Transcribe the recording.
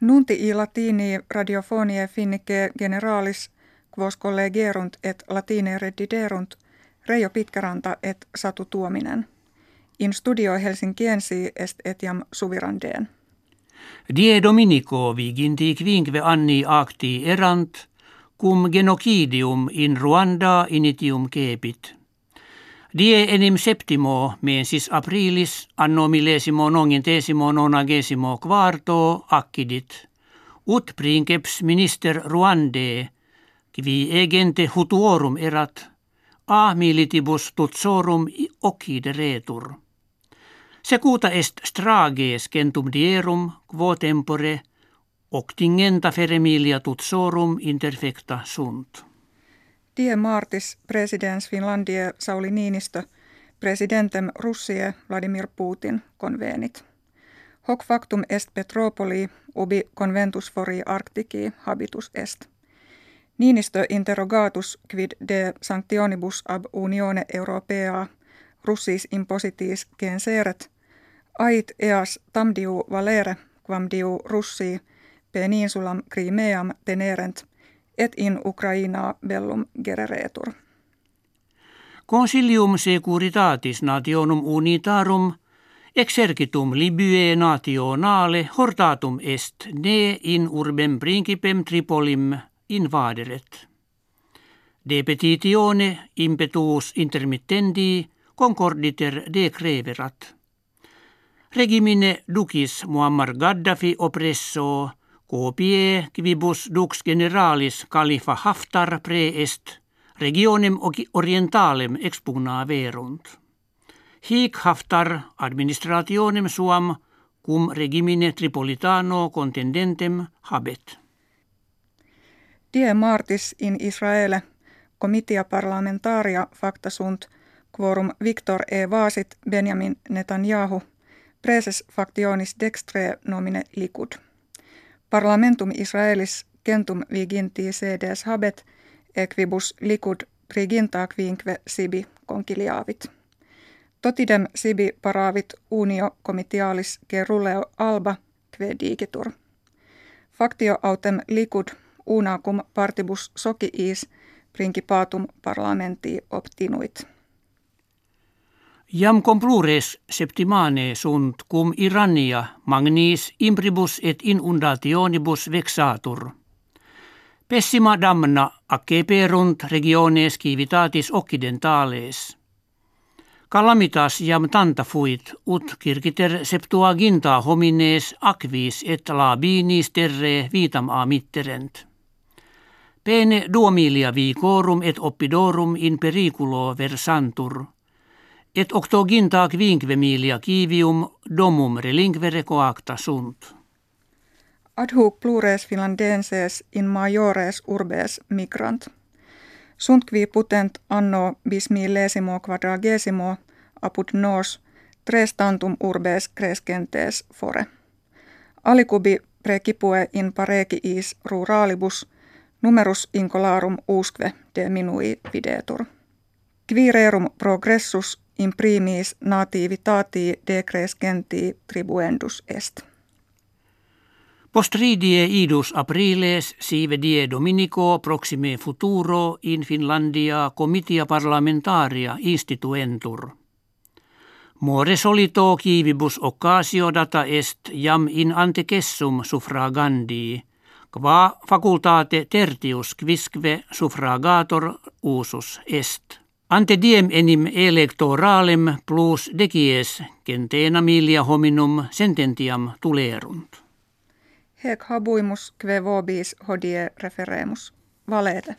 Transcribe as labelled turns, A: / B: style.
A: Nunti i latini radiofonie finnike generalis quos collegerunt et latine rediderunt Reijo Pitkäranta et Satu Tuominen. In studio Helsinkiensi est etiam suvirandeen.
B: Die Dominico viginti quinque anni acti erant, cum genocidium in Ruanda initium cepit. Die enim septimo mensis aprilis anno millesimo nongentesimo nonagesimo quarto accidit. Ut princeps minister Ruande, qui egente hutuorum erat, a militibus tutsorum occide retur. Secuta est strages centum dierum quo tempore octingenta feremilia tutsorum interfecta sunt.
A: Die Martis presidens Finlandie Sauli Niinistö presidentem Russie Vladimir Putin convenit. Hoc factum est Petropoli ubi conventus fori Arctici habitus est. Niinistö interrogatus quid de sanctionibus ab unione europea russis impositis genseret ait eas tamdiu valere quam diu russii peninsulam Crimeam tenerent et in Ukraina bellum gereretur.
B: Consilium securitatis nationum unitarum exercitum Libye nationale hortatum est ne in urbem principem Tripolim invaderet. De petitione impetus intermittendi concorditer decreverat. Regimine ducis Muammar Gaddafi oppresso Copie quibus dux generalis Khalifa Haftar preest regionem orientalem expugna verunt. Hic Haftar administrationem suam cum regimine Tripolitano contendentem habet.
A: Die Martis in Israele, comitia parlamentaria facta sunt, quorum Victor e Vasit Benjamin Netanyahu, preses factionis dextre nomine Likud. Parlamentum Israelis centum viginti sedes habet, equibus likud priginta quinque sibi conciliavit. Totidem sibi paravit unio comitialis geruleo alba que digitur. Factio autem likud una cum partibus sociis principatum parlamenti obtinuit.
B: Jam complures septimane sunt cum Irania magnis impribus et inundationibus vexatur. Pessima damna acceperunt regiones civitatis occidentales. Calamitas jam tanta fuit ut circiter septuaginta homines aquis et labinis terre vitam a mitterent. Pene duomilia vicorum et oppidorum in periculo versantur – et octoginta quinque milia kivium domum relinquere coacta sunt.
A: Ad hoc plures finlandenses in majores urbes migrant. Sunt qui putent anno bis millesimo quadragesimo apud nos tres tantum urbes crescentes fore. Alikubi precipue in pareciis ruralibus numerus incolarum usque de minui videtur. Quirerum progressus in primis nativitati decrescenti tribuendus est.
B: Postridie idus apriles sive die dominico proxime futuro in Finlandia comitia parlamentaria instituentur. More solito kivibus occasio data est jam in antecessum suffragandi, qua facultate tertius quisque suffragator usus est. Ante diem enim electoralem plus decies centena milia hominum sententiam tulerunt.
A: Hec habuimus kve vobis hodie referemus. Valete.